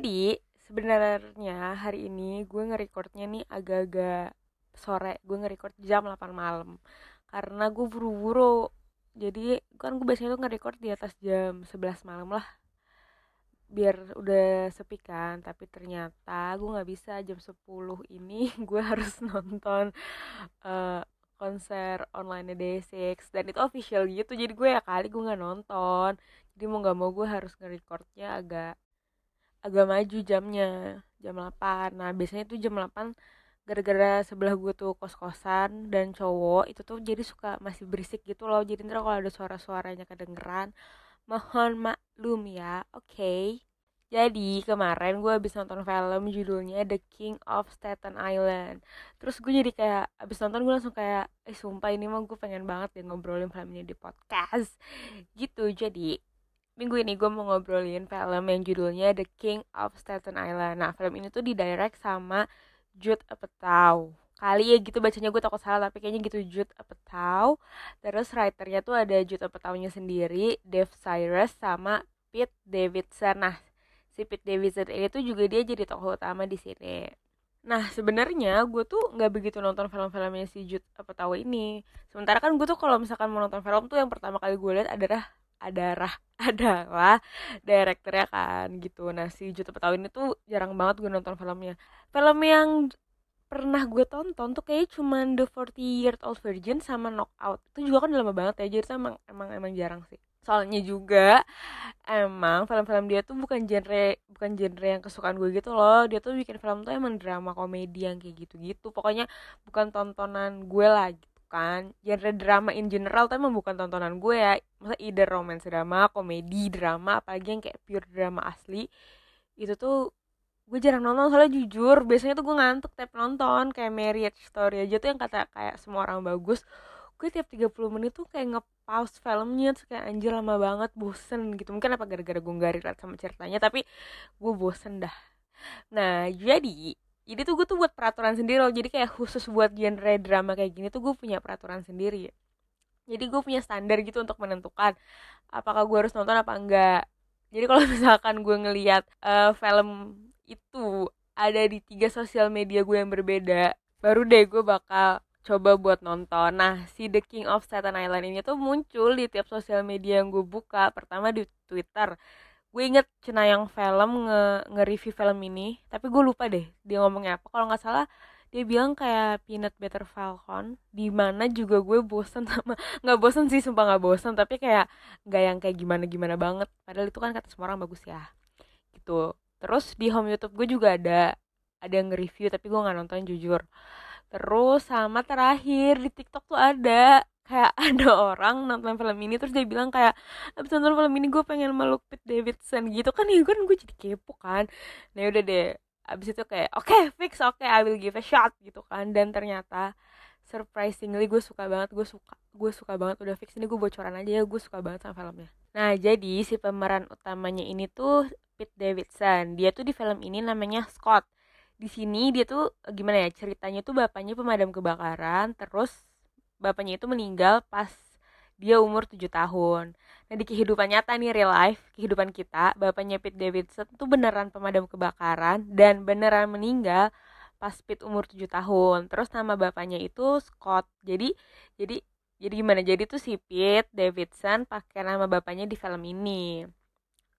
Jadi sebenarnya hari ini gue nge-recordnya nih agak-agak sore. Gue nge-record jam 8 malam. Karena gue buru-buru. Jadi kan gue biasanya tuh nge-record di atas jam 11 malam lah. Biar udah sepi kan. Tapi ternyata gue gak bisa jam 10 ini gue harus nonton uh, konser online Day6 dan itu official gitu jadi gue ya kali gue nggak nonton jadi mau nggak mau gue harus nge-recordnya agak agak maju jamnya jam 8 nah biasanya tuh jam 8 gara-gara sebelah gue tuh kos-kosan dan cowok itu tuh jadi suka masih berisik gitu loh. Jadi ntar kalau ada suara-suaranya kedengeran mohon maklum ya oke? Okay. jadi kemarin gue habis nonton film judulnya The King of Staten Island. Terus gue jadi kayak abis nonton gue langsung kayak eh sumpah ini mah gue pengen banget deh ngobrolin film ini di podcast. Gitu jadi minggu ini gue mau ngobrolin film yang judulnya The King of Staten Island. Nah, film ini tuh didirect sama Jude Apatow. Kali ya gitu bacanya gue takut salah tapi kayaknya gitu Jude Apatow. Terus writernya tuh ada Jude Apatow-nya sendiri, Dave Cyrus sama Pete Davidson. Nah, si Pete Davidson ini tuh juga dia jadi tokoh utama di sini. Nah sebenarnya gue tuh nggak begitu nonton film-filmnya si Jude Apatow ini. Sementara kan gue tuh kalau misalkan mau nonton film tuh yang pertama kali gue lihat adalah adalah adalah direkturnya kan gitu. Nah si Juta Petawa ini tuh jarang banget gue nonton filmnya. Film yang pernah gue tonton tuh kayak cuman The 40 Year Old Virgin sama Knockout. Itu juga kan lama banget ya jadi emang emang emang jarang sih. Soalnya juga emang film-film dia tuh bukan genre bukan genre yang kesukaan gue gitu loh. Dia tuh bikin film tuh emang drama komedi yang kayak gitu-gitu. Pokoknya bukan tontonan gue lah gitu kan. Genre drama in general emang bukan tontonan gue ya. Masa either romance drama komedi drama apalagi yang kayak pure drama asli. Itu tuh gue jarang nonton soalnya jujur biasanya tuh gue ngantuk tiap nonton. Kayak marriage story aja tuh yang kata kayak semua orang bagus. Gue tiap 30 menit tuh kayak nge-pause filmnya tuh kayak anjir lama banget bosen gitu. Mungkin apa gara-gara gue gak sama ceritanya tapi gue bosen dah. Nah jadi jadi tuh gue tuh buat peraturan sendiri loh. Jadi kayak khusus buat genre drama kayak gini tuh gue punya peraturan sendiri. Jadi gue punya standar gitu untuk menentukan apakah gue harus nonton apa enggak. Jadi kalau misalkan gue ngeliat uh, film itu ada di tiga sosial media gue yang berbeda baru deh gue bakal coba buat nonton. Nah si The King of Staten Island ini tuh muncul di tiap sosial media yang gue buka pertama di Twitter gue inget yang film nge nge-review film ini tapi gue lupa deh dia ngomongnya apa. Kalau nggak salah dia bilang kayak peanut butter falcon di mana juga gue bosen sama nggak bosen sih sumpah nggak bosen tapi kayak nggak yang kayak gimana gimana banget. Padahal itu kan kata semua orang bagus ya gitu. Terus di home YouTube gue juga ada ada yang nge-review tapi gue nggak nonton jujur. Terus sama terakhir di TikTok tuh ada kayak ada orang nonton film ini terus dia bilang kayak abis nonton film ini gue pengen meluk Pete Davidson gitu. Kan ya kan gue jadi kepo kan. Nah udah deh abis itu kayak oke okay, fix oke okay, I will give a shot gitu kan. Dan ternyata surprisingly gue suka banget gue suka gue suka banget. Udah fix ini gue bocoran aja ya gue suka banget sama filmnya. Nah jadi si pemeran utamanya ini tuh Pete Davidson. Dia tuh di film ini namanya Scott. Di sini dia tuh gimana ya ceritanya tuh bapaknya pemadam kebakaran terus bapaknya itu meninggal pas dia umur 7 tahun. Nah di kehidupan nyata nih real life, kehidupan kita, bapaknya Pete Davidson tuh beneran pemadam kebakaran dan beneran meninggal pas Pete umur 7 tahun. Terus nama bapaknya itu Scott. Jadi jadi jadi gimana? Jadi tuh si Pete Davidson pakai nama bapaknya di film ini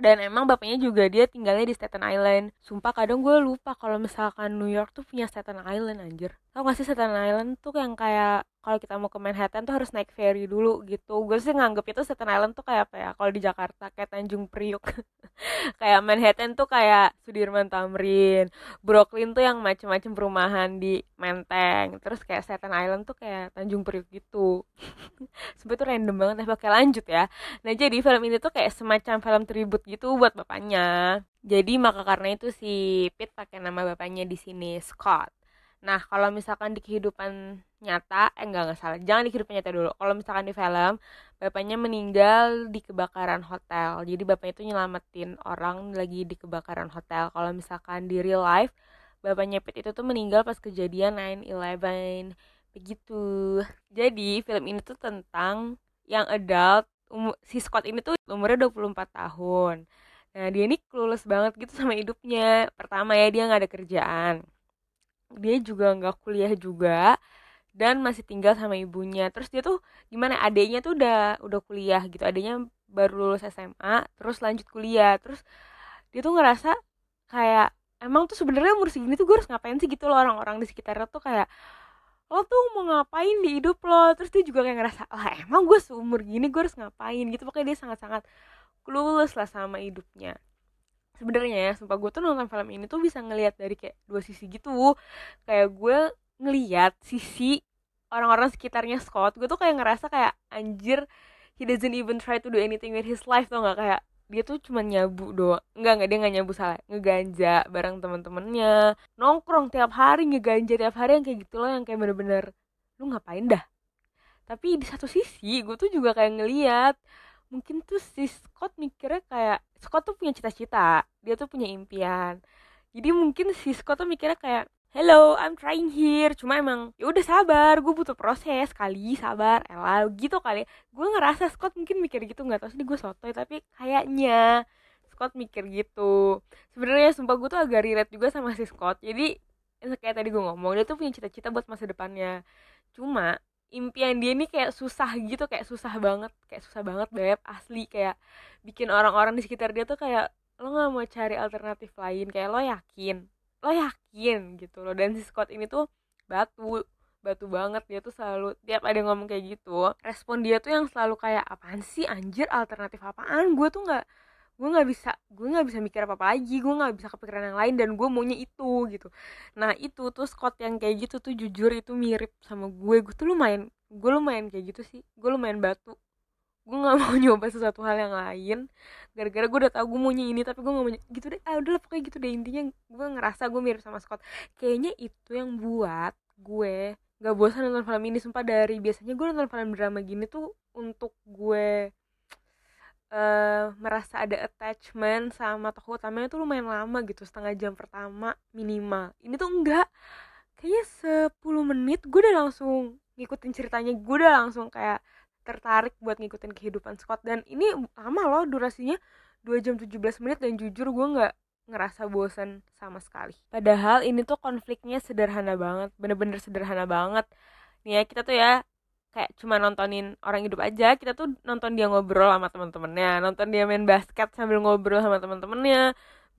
dan emang bapaknya juga dia tinggalnya di Staten Island. Sumpah kadang gue lupa kalau misalkan New York tuh punya Staten Island anjir. Tau gak sih Staten Island tuh yang kayak kalau kita mau ke Manhattan tuh harus naik ferry dulu gitu. Gue sih nganggep itu Staten Island tuh kayak apa ya? Kalau di Jakarta kayak Tanjung Priuk kayak Manhattan tuh kayak Sudirman Tamrin Brooklyn tuh yang macem-macem perumahan di Menteng terus kayak Staten Island tuh kayak Tanjung Priuk gitu. Sebetulnya tuh random banget tapi oke lanjut ya. Nah jadi film ini tuh kayak semacam film tribute gitu buat bapaknya. Jadi maka karena itu si Pete pakai nama bapaknya di sini Scott nah kalau misalkan di kehidupan nyata eh enggak enggak salah. Jangan di kehidupan nyata dulu. Kalau misalkan di film bapaknya meninggal di kebakaran hotel. Jadi bapaknya itu nyelamatin orang lagi di kebakaran hotel. Kalau misalkan di real life bapaknya Pete itu tuh meninggal pas kejadian 9/11 begitu. Jadi film ini tuh tentang yang adult um, si Scott ini tuh umurnya 24 tahun. Nah dia ini clueless banget gitu sama hidupnya. Pertama ya dia nggak ada kerjaan dia juga nggak kuliah juga dan masih tinggal sama ibunya. Terus dia tuh gimana adiknya tuh udah udah kuliah gitu. Adiknya baru lulus SMA terus lanjut kuliah. Terus dia tuh ngerasa kayak emang tuh sebenarnya umur segini tuh gue harus ngapain sih? Gitu loh orang-orang di sekitarnya tuh kayak lo tuh mau ngapain di hidup lo? Terus dia juga kayak ngerasa lah emang gue seumur gini gue harus ngapain? Gitu. Pokoknya dia sangat-sangat clueless lah sama hidupnya sebenarnya ya sumpah gue tuh nonton film ini tuh bisa ngelihat dari kayak dua sisi gitu. Kayak gue ngeliat sisi orang-orang sekitarnya Scott gue tuh kayak ngerasa kayak anjir he doesn't even try to do anything with his life tuh nggak? Kayak dia tuh cuma nyabu doang nggak nggak dia nggak nyabu salah ngeganja bareng temen-temennya nongkrong tiap hari ngeganja tiap hari yang kayak gitu loh yang kayak bener-bener lu ngapain dah? Tapi di satu sisi gue tuh juga kayak ngeliat mungkin tuh si Scott mikirnya kayak Scott tuh punya cita-cita dia tuh punya impian. Jadi mungkin si Scott tuh mikirnya kayak hello I'm trying here. Cuma emang ya udah sabar gue butuh proses kali sabar elah gitu kali. Gue ngerasa Scott mungkin mikir gitu nggak tau sih gue sotoy tapi kayaknya Scott mikir gitu. Sebenarnya sumpah gue tuh agak relate juga sama si Scott. Jadi kayak tadi gue ngomong dia tuh punya cita-cita buat masa depannya. Cuma impian dia ini kayak susah gitu kayak susah banget kayak susah banget beb asli. Kayak bikin orang-orang di sekitar dia tuh kayak lo nggak mau cari alternatif lain? Kayak lo yakin? Lo yakin? Gitu loh. Dan si Scott ini tuh batu batu banget. Dia tuh selalu tiap ada ngomong kayak gitu respon dia tuh yang selalu kayak apaan sih? Anjir alternatif apaan? Gue tuh nggak gue nggak bisa gue nggak bisa mikir apa apa lagi gue nggak bisa kepikiran yang lain dan gue maunya itu gitu. Nah itu tuh Scott yang kayak gitu tuh jujur itu mirip sama gue. Gue tuh lumayan gue lumayan kayak gitu sih. Gue lumayan batu. Gue nggak mau nyoba sesuatu hal yang lain. Gara-gara gue udah tau gue maunya ini tapi gue gak mau gitu deh. Ah udah pokoknya gitu deh. Intinya gue ngerasa gue mirip sama Scott kayaknya itu yang buat gue gak bosan nonton film ini. Sumpah dari biasanya gue nonton film drama gini tuh untuk gue uh, merasa ada attachment sama tokoh utamanya tuh lumayan lama gitu setengah jam pertama minimal. Ini tuh enggak kayaknya 10 menit gue udah langsung ngikutin ceritanya gue udah langsung kayak tertarik buat ngikutin kehidupan Scott. Dan ini lama loh durasinya 2 jam 17 menit dan jujur gue nggak ngerasa bosan sama sekali. Padahal ini tuh konfliknya sederhana banget bener-bener sederhana banget. Nih ya kita tuh ya kayak cuma nontonin orang hidup aja kita tuh nonton dia ngobrol sama temen-temennya nonton dia main basket sambil ngobrol sama temen-temennya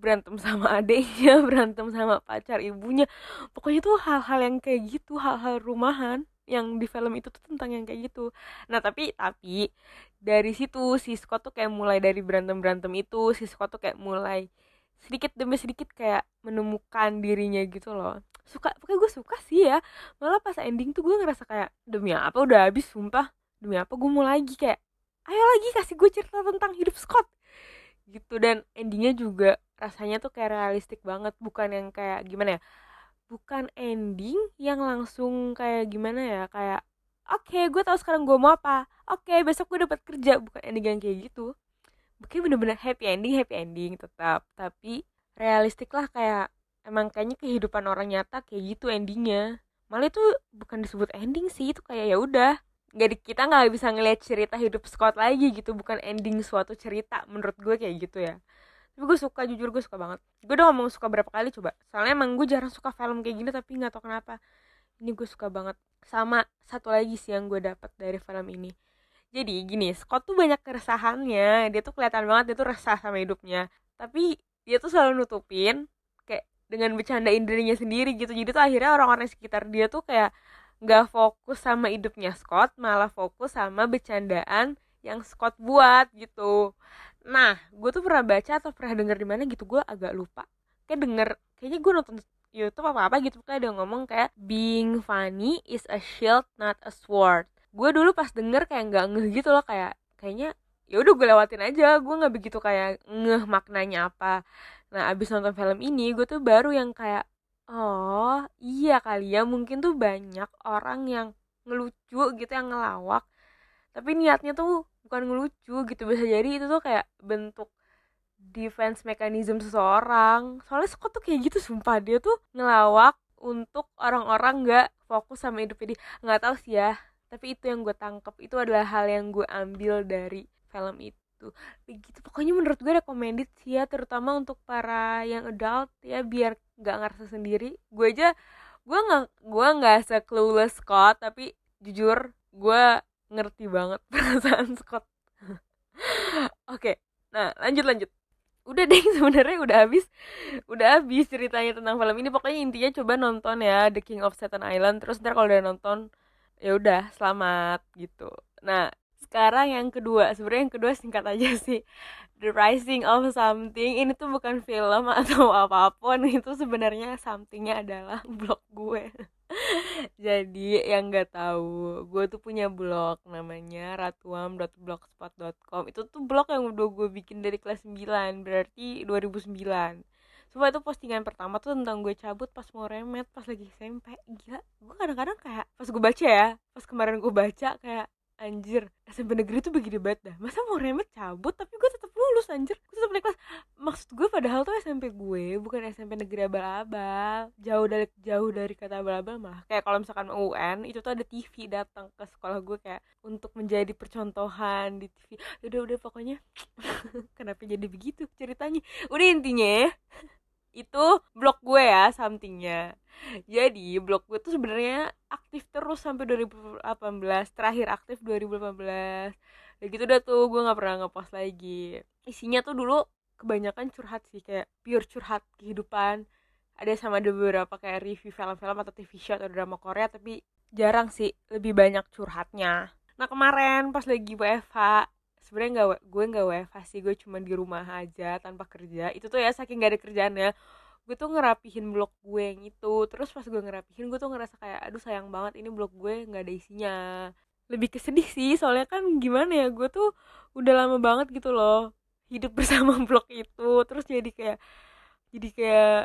berantem sama adiknya berantem sama pacar ibunya. Pokoknya tuh hal-hal yang kayak gitu hal-hal rumahan yang di film itu tuh tentang yang kayak gitu. Nah tapi tapi dari situ si Scott tuh kayak mulai dari berantem berantem itu si Scott tuh kayak mulai sedikit demi sedikit kayak menemukan dirinya gitu loh suka pokoknya gue suka sih ya. Malah pas ending tuh gue ngerasa kayak demi apa udah habis sumpah? Demi apa gue mau lagi? Kayak ayo lagi kasih gue cerita tentang hidup Scott. Gitu dan endingnya juga rasanya tuh kayak realistik banget. Bukan yang kayak gimana ya bukan ending yang langsung kayak gimana ya kayak oke okay, gue tahu sekarang gue mau apa. Oke okay, besok gue dapat kerja. Bukan ending yang kayak gitu. Bukan bener-bener happy ending happy ending tetap. Tapi realistik lah kayak emang kayaknya kehidupan orang nyata kayak gitu endingnya. Malah itu bukan disebut ending sih itu kayak ya udah nggak kita nggak bisa ngeliat cerita hidup Scott lagi gitu bukan ending suatu cerita menurut gue kayak gitu ya. Tapi gue suka jujur gue suka banget. Gue udah ngomong suka berapa kali coba. Soalnya emang gue jarang suka film kayak gini tapi nggak tau kenapa. Ini gue suka banget. Sama satu lagi sih yang gue dapat dari film ini. Jadi gini Scott tuh banyak keresahannya. Dia tuh kelihatan banget dia tuh resah sama hidupnya. Tapi dia tuh selalu nutupin dengan bercandain dirinya sendiri gitu. Jadi tuh akhirnya orang-orang sekitar dia tuh kayak nggak fokus sama hidupnya Scott malah fokus sama bercandaan yang Scott buat gitu. Nah gue tuh pernah baca atau pernah denger di mana gitu gue agak lupa. Kayak denger kayaknya gue nonton YouTube apa apa gitu kayak ada ngomong kayak being funny is a shield not a sword. Gue dulu pas denger kayak nggak ngeh gitu loh kayak kayaknya ya udah gue lewatin aja gue nggak begitu kayak ngeh maknanya apa nah abis nonton film ini gue tuh baru yang kayak oh iya kali ya mungkin tuh banyak orang yang ngelucu gitu yang ngelawak. Tapi niatnya tuh bukan ngelucu gitu bisa jadi itu tuh kayak bentuk defense mechanism seseorang. Soalnya Scott tuh kayak gitu sumpah. Dia tuh ngelawak untuk orang-orang nggak fokus sama hidup ini nggak tahu sih ya tapi itu yang gue tangkep. Itu adalah hal yang gue ambil dari film itu gitu. Begitu pokoknya menurut gue recommended sih ya terutama untuk para yang adult ya biar nggak ngerasa sendiri. Gue aja gue nggak gue nggak se clueless Scott tapi jujur gue ngerti banget perasaan Scott. Oke nah lanjut lanjut. Udah deh sebenarnya udah habis udah habis ceritanya tentang film ini. Pokoknya intinya coba nonton ya The King of Staten Island. Terus ntar kalau udah nonton ya udah selamat gitu. Nah sekarang yang kedua sebenarnya yang kedua singkat aja sih. The Rising of Something ini tuh bukan film atau apa pun itu sebenarnya somethingnya adalah blog gue. Jadi yang nggak tahu gue tuh punya blog namanya ratuam.blogspot.com itu tuh blog yang udah gue bikin dari kelas 9 berarti 2009 Sumpah itu postingan pertama tuh tentang gue cabut pas mau remet pas lagi SMP Gila, gue kadang-kadang kayak pas gue baca ya Pas kemarin gue baca kayak anjir SMP negeri tuh begini banget dah. Masa mau remet cabut? Tapi gue tetap lulus anjir. Gue tetap naik kelas. Maksud gue padahal tuh SMP gue bukan SMP negeri abal-abal. Jauh dari jauh dari kata abal-abal malah kayak kalau misalkan UN itu tuh ada TV datang ke sekolah gue kayak untuk menjadi percontohan di TV udah udah pokoknya. Kenapa jadi begitu ceritanya? Udah intinya itu blog gue ya somethingnya. Jadi blog gue tuh sebenarnya aktif terus sampai 2018 terakhir aktif 2018 ya gitu udah tuh gue nggak pernah ngepost lagi. Isinya tuh dulu kebanyakan curhat sih kayak pure curhat kehidupan. Ada sama ada beberapa kayak review film-film atau TV show atau drama Korea tapi jarang sih lebih banyak curhatnya. Nah kemarin pas lagi WFH sebenarnya nggak gue nggak WFH sih gue cuma di rumah aja tanpa kerja. Itu tuh ya saking gak ada kerjaannya. Gue tuh ngerapihin blog gue yang itu. Terus pas gue ngerapihin gue tuh ngerasa kayak aduh sayang banget ini blog gue nggak ada isinya. Lebih kesedih sih soalnya kan gimana ya gue tuh udah lama banget gitu loh hidup bersama blog itu. Terus jadi kayak jadi kayak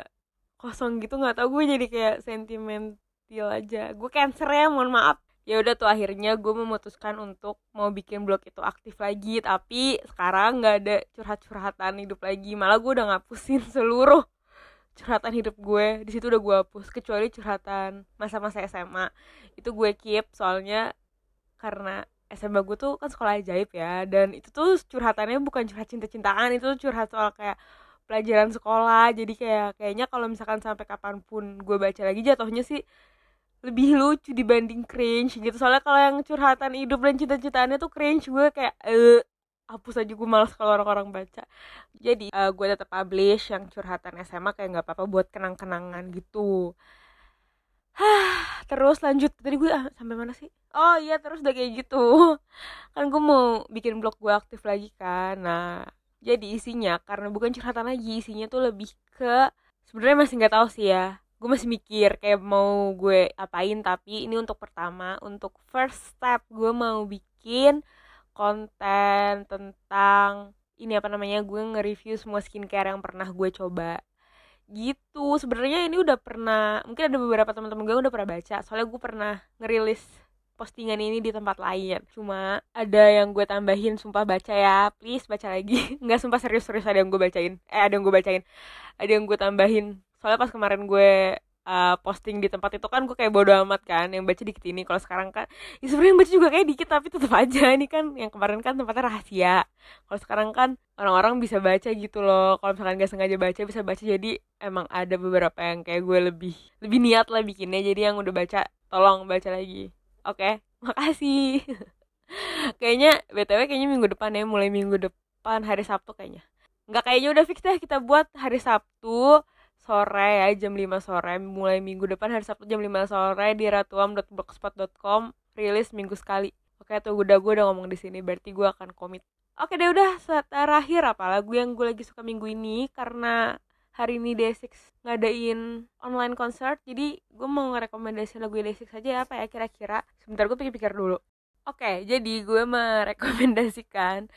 kosong gitu nggak tau gue jadi kayak sentimental aja. Gue cancer ya mohon maaf ya udah tuh akhirnya gue memutuskan untuk mau bikin blog itu aktif lagi tapi sekarang nggak ada curhat-curhatan hidup lagi. Malah gue udah ngapusin seluruh curhatan hidup gue. Di situ udah gue hapus kecuali curhatan masa-masa SMA itu gue keep soalnya karena SMA gue tuh kan sekolah ajaib ya. Dan itu tuh curhatannya bukan curhat cinta-cintaan itu curhat soal kayak pelajaran sekolah. Jadi kayak kayaknya kalau misalkan sampai kapan pun gue baca lagi jatuhnya sih lebih lucu dibanding cringe gitu. Soalnya kalau yang curhatan hidup dan cita-citaannya tuh cringe. Gue kayak eh hapus aja gue malas kalau orang-orang baca. Jadi uh, gue tetap publish yang curhatan SMA kayak nggak apa-apa buat kenang-kenangan gitu. Terus lanjut. Tadi gue ah, sampai mana sih? Oh iya terus udah kayak gitu. Kan gue mau bikin blog gue aktif lagi kan. Nah jadi isinya karena bukan curhatan lagi isinya tuh lebih ke sebenarnya masih nggak tahu sih ya gue masih mikir kayak mau gue apain tapi ini untuk pertama untuk first step gue mau bikin konten tentang ini apa namanya gue nge-review semua skincare yang pernah gue coba. Gitu sebenarnya ini udah pernah mungkin ada beberapa teman-teman gue udah pernah baca soalnya gue pernah ngerilis postingan ini di tempat lain. Cuma ada yang gue tambahin sumpah baca ya please baca lagi. Nggak sumpah serius-serius ada yang gue bacain. Eh ada yang gue bacain. Ada yang gue tambahin soalnya pas kemarin gue uh, posting di tempat itu kan gue kayak bodo amat kan yang baca dikit ini. Kalau sekarang kan ya sebenarnya baca juga kayak dikit tapi tetap aja. Ini kan yang kemarin kan tempatnya rahasia. Kalau sekarang kan orang-orang bisa baca gitu loh. Kalau misalkan gak sengaja baca bisa baca. Jadi emang ada beberapa yang kayak gue lebih lebih niat lah bikinnya. Jadi yang udah baca tolong baca lagi. Oke okay? makasih. Kayaknya btw kayaknya minggu depan ya. Mulai minggu depan hari sabtu kayaknya. Nggak kayaknya udah fix deh. Kita buat hari sabtu sore ya jam 5 sore. Mulai minggu depan hari Sabtu jam 5 sore di ratuam.blogspot.com rilis minggu sekali. Oke tuh udah gue udah ngomong di sini. Berarti gue akan komit. Oke deh udah. Terakhir apa lagu yang gue lagi suka minggu ini? Karena hari ini Day6 ngadain online concert. Jadi gue mau ngerekomendasi lagu Day6 aja ya apa ya kira-kira? Sebentar gue pikir-pikir dulu. Oke jadi gue merekomendasikan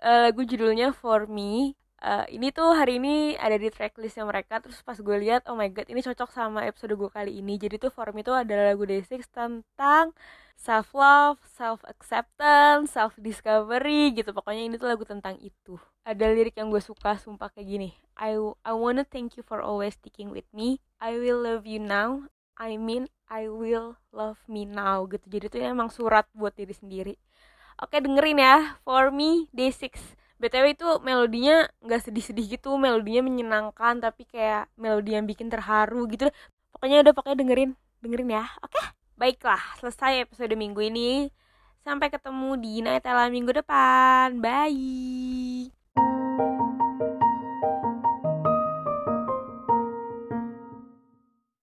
uh, lagu judulnya For Me uh, ini tuh hari ini ada di tracklistnya mereka terus pas gue lihat oh my god ini cocok sama episode gue kali ini. Jadi tuh form itu adalah lagu Day6 tentang self love, self acceptance, self discovery gitu. Pokoknya ini tuh lagu tentang itu. Ada lirik yang gue suka sumpah kayak gini. I I wanna thank you for always sticking with me. I will love you now. I mean I will love me now gitu. Jadi tuh emang surat buat diri sendiri. Oke dengerin ya. For me day 6 btw itu melodinya nggak sedih-sedih gitu melodinya menyenangkan tapi kayak melodi yang bikin terharu gitu. Pokoknya udah pokoknya dengerin dengerin ya oke? Baiklah selesai episode minggu ini. Sampai ketemu di Nightella minggu depan. Bye